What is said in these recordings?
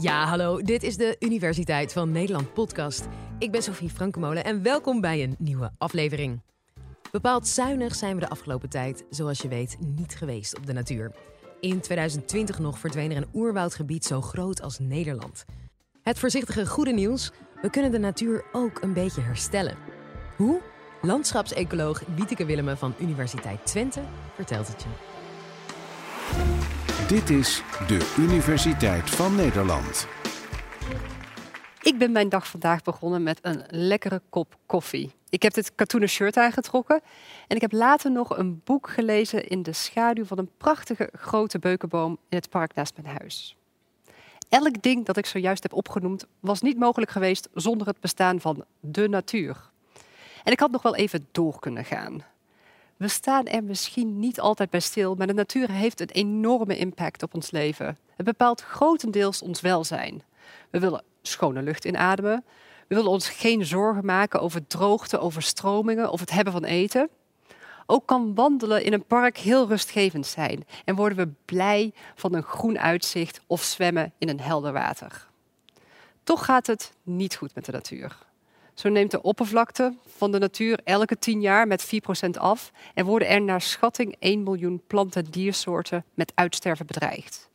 Ja, hallo. Dit is de Universiteit van Nederland podcast. Ik ben Sofie Frankemolen en welkom bij een nieuwe aflevering. Bepaald zuinig zijn we de afgelopen tijd, zoals je weet, niet geweest op de natuur. In 2020 nog verdween er een oerwoudgebied zo groot als Nederland. Het voorzichtige goede nieuws: we kunnen de natuur ook een beetje herstellen. Hoe? Landschapsecoloog Wieteke Willemen van Universiteit Twente vertelt het je. Dit is de Universiteit van Nederland. Ik ben mijn dag vandaag begonnen met een lekkere kop koffie. Ik heb dit katoenen shirt aangetrokken en ik heb later nog een boek gelezen in de schaduw van een prachtige grote beukenboom in het park naast mijn huis. Elk ding dat ik zojuist heb opgenoemd was niet mogelijk geweest zonder het bestaan van de natuur. En ik had nog wel even door kunnen gaan. We staan er misschien niet altijd bij stil, maar de natuur heeft een enorme impact op ons leven. Het bepaalt grotendeels ons welzijn. We willen schone lucht inademen. We willen ons geen zorgen maken over droogte, overstromingen of het hebben van eten. Ook kan wandelen in een park heel rustgevend zijn en worden we blij van een groen uitzicht of zwemmen in een helder water. Toch gaat het niet goed met de natuur. Zo neemt de oppervlakte van de natuur elke 10 jaar met 4% af en worden er naar schatting 1 miljoen plant- en diersoorten met uitsterven bedreigd.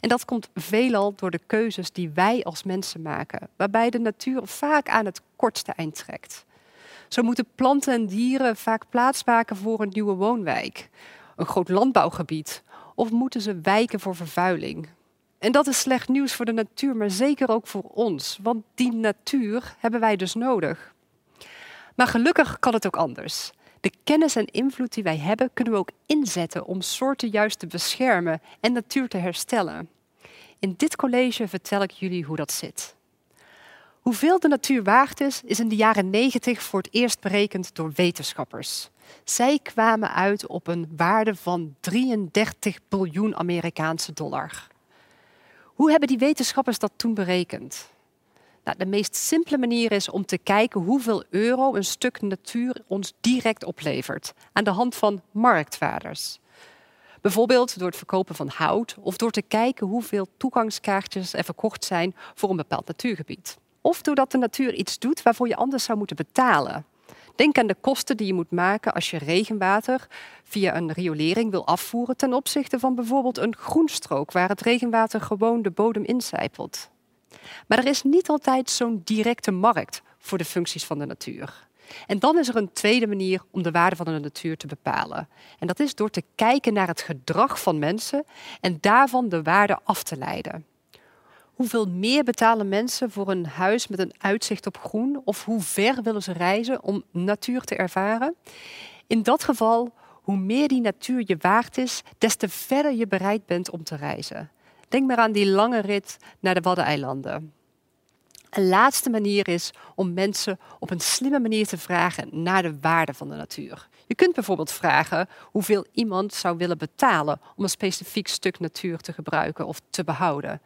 En dat komt veelal door de keuzes die wij als mensen maken, waarbij de natuur vaak aan het kortste eind trekt. Zo moeten planten en dieren vaak plaatsmaken voor een nieuwe woonwijk, een groot landbouwgebied, of moeten ze wijken voor vervuiling. En dat is slecht nieuws voor de natuur, maar zeker ook voor ons, want die natuur hebben wij dus nodig. Maar gelukkig kan het ook anders. De kennis en invloed die wij hebben, kunnen we ook inzetten om soorten juist te beschermen en natuur te herstellen. In dit college vertel ik jullie hoe dat zit. Hoeveel de natuur waard is, is in de jaren 90 voor het eerst berekend door wetenschappers. Zij kwamen uit op een waarde van 33 biljoen Amerikaanse dollar. Hoe hebben die wetenschappers dat toen berekend? Nou, de meest simpele manier is om te kijken hoeveel euro een stuk natuur ons direct oplevert aan de hand van marktwaarders. Bijvoorbeeld door het verkopen van hout of door te kijken hoeveel toegangskaartjes er verkocht zijn voor een bepaald natuurgebied. Of doordat de natuur iets doet waarvoor je anders zou moeten betalen. Denk aan de kosten die je moet maken als je regenwater via een riolering wil afvoeren ten opzichte van bijvoorbeeld een groenstrook waar het regenwater gewoon de bodem incijpelt. Maar er is niet altijd zo'n directe markt voor de functies van de natuur. En dan is er een tweede manier om de waarde van de natuur te bepalen. En dat is door te kijken naar het gedrag van mensen en daarvan de waarde af te leiden. Hoeveel meer betalen mensen voor een huis met een uitzicht op groen? Of hoe ver willen ze reizen om natuur te ervaren? In dat geval, hoe meer die natuur je waard is, des te verder je bereid bent om te reizen. Denk maar aan die lange rit naar de Waddeneilanden. Een laatste manier is om mensen op een slimme manier te vragen naar de waarde van de natuur. Je kunt bijvoorbeeld vragen hoeveel iemand zou willen betalen om een specifiek stuk natuur te gebruiken of te behouden.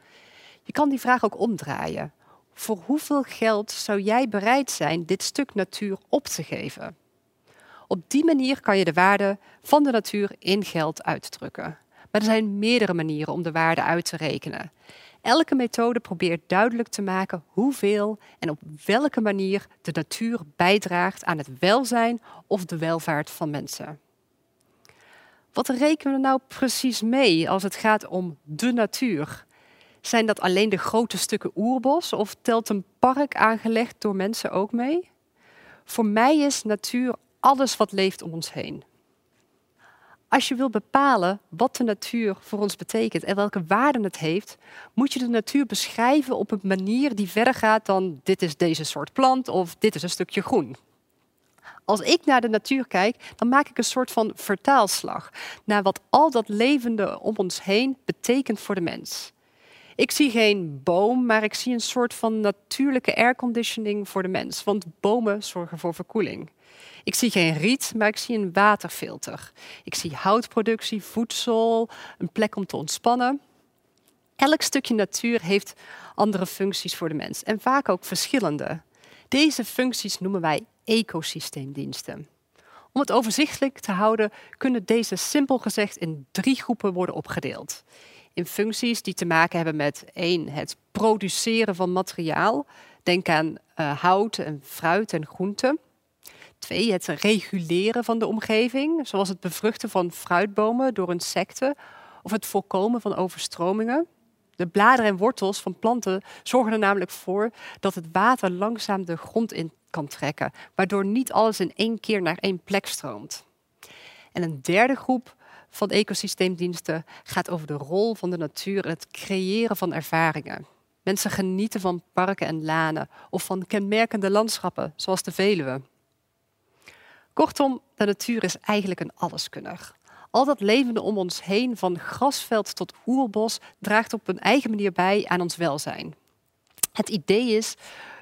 Je kan die vraag ook omdraaien. Voor hoeveel geld zou jij bereid zijn dit stuk natuur op te geven? Op die manier kan je de waarde van de natuur in geld uitdrukken. Maar er zijn meerdere manieren om de waarde uit te rekenen. Elke methode probeert duidelijk te maken hoeveel en op welke manier de natuur bijdraagt aan het welzijn of de welvaart van mensen. Wat rekenen we nou precies mee als het gaat om de natuur? Zijn dat alleen de grote stukken oerbos of telt een park aangelegd door mensen ook mee? Voor mij is natuur alles wat leeft om ons heen. Als je wil bepalen wat de natuur voor ons betekent en welke waarden het heeft, moet je de natuur beschrijven op een manier die verder gaat dan dit is deze soort plant of dit is een stukje groen. Als ik naar de natuur kijk, dan maak ik een soort van vertaalslag naar wat al dat levende om ons heen betekent voor de mens. Ik zie geen boom, maar ik zie een soort van natuurlijke airconditioning voor de mens, want bomen zorgen voor verkoeling. Ik zie geen riet, maar ik zie een waterfilter. Ik zie houtproductie, voedsel, een plek om te ontspannen. Elk stukje natuur heeft andere functies voor de mens en vaak ook verschillende. Deze functies noemen wij ecosysteemdiensten. Om het overzichtelijk te houden, kunnen deze simpel gezegd in drie groepen worden opgedeeld. In functies die te maken hebben met één, het produceren van materiaal. Denk aan uh, hout en fruit en groenten. Twee, het reguleren van de omgeving, zoals het bevruchten van fruitbomen door insecten of het voorkomen van overstromingen. De bladeren en wortels van planten zorgen er namelijk voor dat het water langzaam de grond in kan trekken, waardoor niet alles in één keer naar één plek stroomt. En een derde groep van ecosysteemdiensten gaat over de rol van de natuur in het creëren van ervaringen. Mensen genieten van parken en lanen of van kenmerkende landschappen, zoals de Veluwe. Kortom, de natuur is eigenlijk een alleskunner. Al dat levende om ons heen, van grasveld tot oerbos, draagt op een eigen manier bij aan ons welzijn. Het idee is,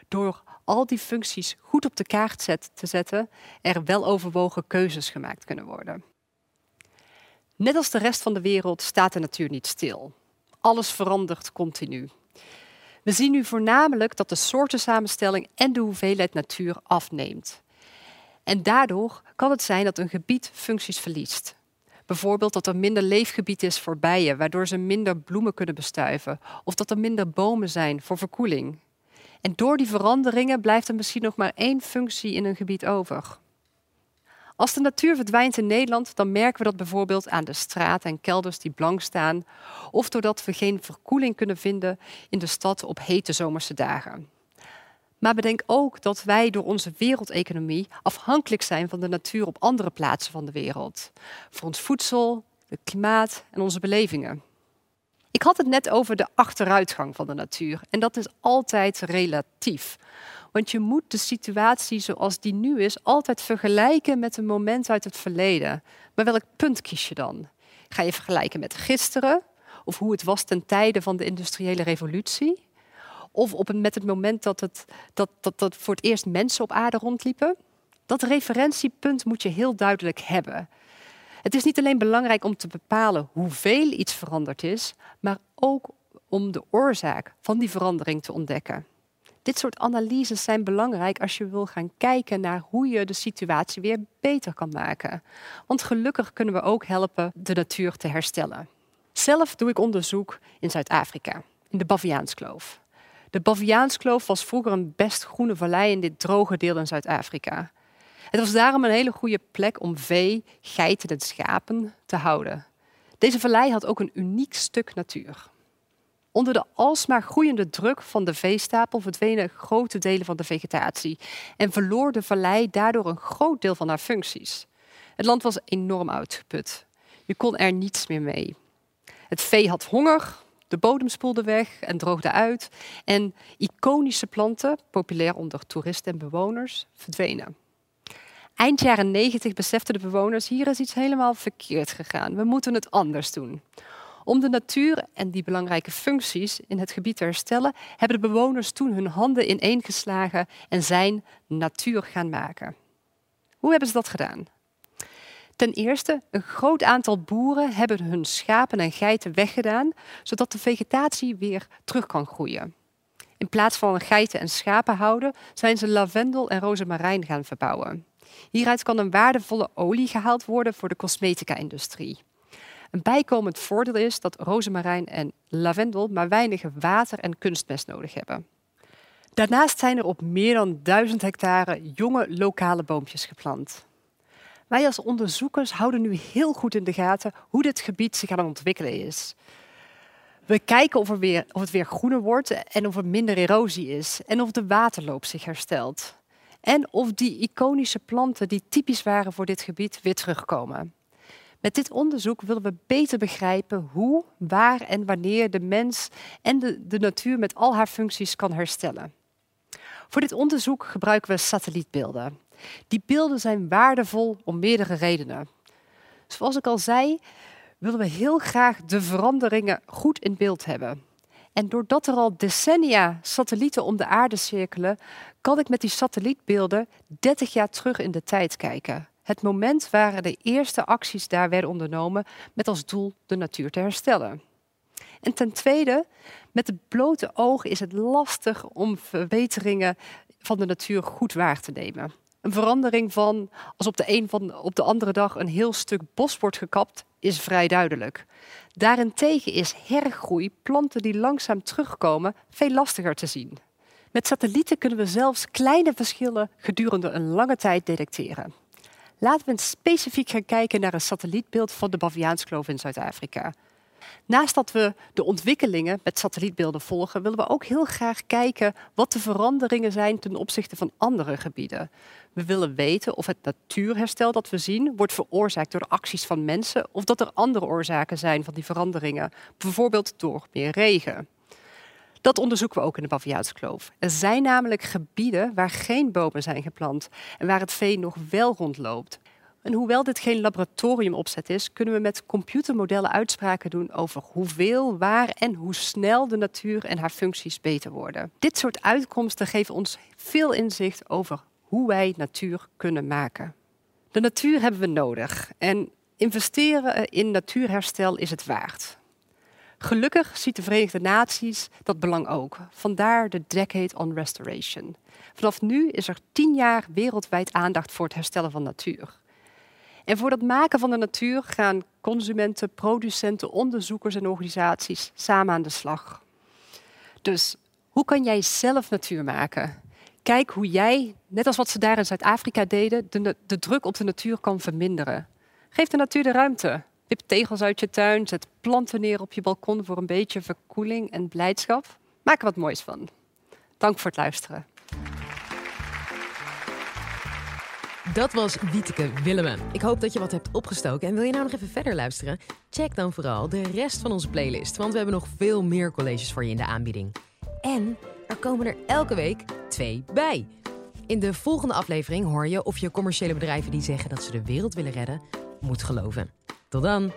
door al die functies goed op de kaart te zetten, er weloverwogen keuzes gemaakt kunnen worden. Net als de rest van de wereld staat de natuur niet stil. Alles verandert continu. We zien nu voornamelijk dat de soortensamenstelling en de hoeveelheid natuur afneemt. En daardoor kan het zijn dat een gebied functies verliest. Bijvoorbeeld dat er minder leefgebied is voor bijen, waardoor ze minder bloemen kunnen bestuiven. Of dat er minder bomen zijn voor verkoeling. En door die veranderingen blijft er misschien nog maar één functie in een gebied over. Als de natuur verdwijnt in Nederland, dan merken we dat bijvoorbeeld aan de straten en kelders die blank staan, of doordat we geen verkoeling kunnen vinden in de stad op hete zomerse dagen. Maar bedenk ook dat wij door onze wereldeconomie afhankelijk zijn van de natuur op andere plaatsen van de wereld. Voor ons voedsel, het klimaat en onze belevingen. Ik had het net over de achteruitgang van de natuur en dat is altijd relatief. Want je moet de situatie zoals die nu is altijd vergelijken met een moment uit het verleden. Maar welk punt kies je dan? Ga je vergelijken met gisteren of hoe het was ten tijde van de industriële revolutie? Of op een, met het moment dat, het, dat, dat, dat voor het eerst mensen op aarde rondliepen? Dat referentiepunt moet je heel duidelijk hebben. Het is niet alleen belangrijk om te bepalen hoeveel iets veranderd is, maar ook om de oorzaak van die verandering te ontdekken. Dit soort analyses zijn belangrijk als je wil gaan kijken naar hoe je de situatie weer beter kan maken. Want gelukkig kunnen we ook helpen de natuur te herstellen. Zelf doe ik onderzoek in Zuid-Afrika, in de Baviaanskloof. De Baviaanskloof was vroeger een best groene vallei in dit droge deel in Zuid-Afrika. Het was daarom een hele goede plek om vee, geiten en schapen te houden. Deze vallei had ook een uniek stuk natuur. Onder de alsmaar groeiende druk van de veestapel verdwenen grote delen van de vegetatie en verloor de vallei daardoor een groot deel van haar functies. Het land was enorm uitgeput. Je kon er niets meer mee. Het vee had honger, de bodem spoelde weg en droogde uit en iconische planten, populair onder toeristen en bewoners, verdwenen. Eind jaren 90 beseften de bewoners, hier is iets helemaal verkeerd gegaan. We moeten het anders doen. Om de natuur en die belangrijke functies in het gebied te herstellen, hebben de bewoners toen hun handen ineengeslagen en zijn natuur gaan maken. Hoe hebben ze dat gedaan? Ten eerste, een groot aantal boeren hebben hun schapen en geiten weggedaan, zodat de vegetatie weer terug kan groeien. In plaats van geiten en schapen houden, zijn ze lavendel en rozemarijn gaan verbouwen. Hieruit kan een waardevolle olie gehaald worden voor de cosmetica-industrie. Een bijkomend voordeel is dat rozemarijn en lavendel maar weinig water en kunstmest nodig hebben. Daarnaast zijn er op meer dan duizend hectare jonge lokale boompjes geplant. Wij als onderzoekers houden nu heel goed in de gaten hoe dit gebied zich aan het ontwikkelen is. We kijken of, er weer, of het weer groener wordt en of er minder erosie is en of de waterloop zich herstelt. En of die iconische planten die typisch waren voor dit gebied weer terugkomen. Met dit onderzoek willen we beter begrijpen hoe, waar en wanneer de mens en de, de natuur met al haar functies kan herstellen. Voor dit onderzoek gebruiken we satellietbeelden. Die beelden zijn waardevol om meerdere redenen. Zoals ik al zei, willen we heel graag de veranderingen goed in beeld hebben. En doordat er al decennia satellieten om de aarde cirkelen, kan ik met die satellietbeelden 30 jaar terug in de tijd kijken. Het moment waar de eerste acties daar werden ondernomen met als doel de natuur te herstellen. En ten tweede, met het blote oog is het lastig om verbeteringen van de natuur goed waar te nemen. Een verandering van als op de een van op de andere dag een heel stuk bos wordt gekapt, is vrij duidelijk. Daarentegen is hergroei, planten die langzaam terugkomen, veel lastiger te zien. Met satellieten kunnen we zelfs kleine verschillen gedurende een lange tijd detecteren. Laten we specifiek gaan kijken naar een satellietbeeld van de Baviaanskloof in Zuid-Afrika. Naast dat we de ontwikkelingen met satellietbeelden volgen, willen we ook heel graag kijken wat de veranderingen zijn ten opzichte van andere gebieden. We willen weten of het natuurherstel dat we zien wordt veroorzaakt door de acties van mensen of dat er andere oorzaken zijn van die veranderingen, bijvoorbeeld door meer regen. Dat onderzoeken we ook in de Baviaanse kloof. Er zijn namelijk gebieden waar geen bomen zijn geplant en waar het vee nog wel rondloopt. En hoewel dit geen laboratoriumopzet is, kunnen we met computermodellen uitspraken doen over hoeveel, waar en hoe snel de natuur en haar functies beter worden. Dit soort uitkomsten geven ons veel inzicht over hoe wij natuur kunnen maken. De natuur hebben we nodig en investeren in natuurherstel is het waard. Gelukkig ziet de Verenigde Naties dat belang ook. Vandaar de Decade on Restoration. Vanaf nu is er tien jaar wereldwijd aandacht voor het herstellen van natuur. En voor het maken van de natuur gaan consumenten, producenten, onderzoekers en organisaties samen aan de slag. Dus hoe kan jij zelf natuur maken? Kijk hoe jij, net als wat ze daar in Zuid-Afrika deden, de, de druk op de natuur kan verminderen. Geef de natuur de ruimte. Wip tegels uit je tuin, zet planten neer op je balkon voor een beetje verkoeling en blijdschap. Maak er wat moois van. Dank voor het luisteren. Dat was Wieteke Willemen. Ik hoop dat je wat hebt opgestoken. En wil je nou nog even verder luisteren? Check dan vooral de rest van onze playlist. Want we hebben nog veel meer colleges voor je in de aanbieding. En er komen er elke week twee bij. In de volgende aflevering hoor je of je commerciële bedrijven die zeggen dat ze de wereld willen redden, moet geloven. Tot dan!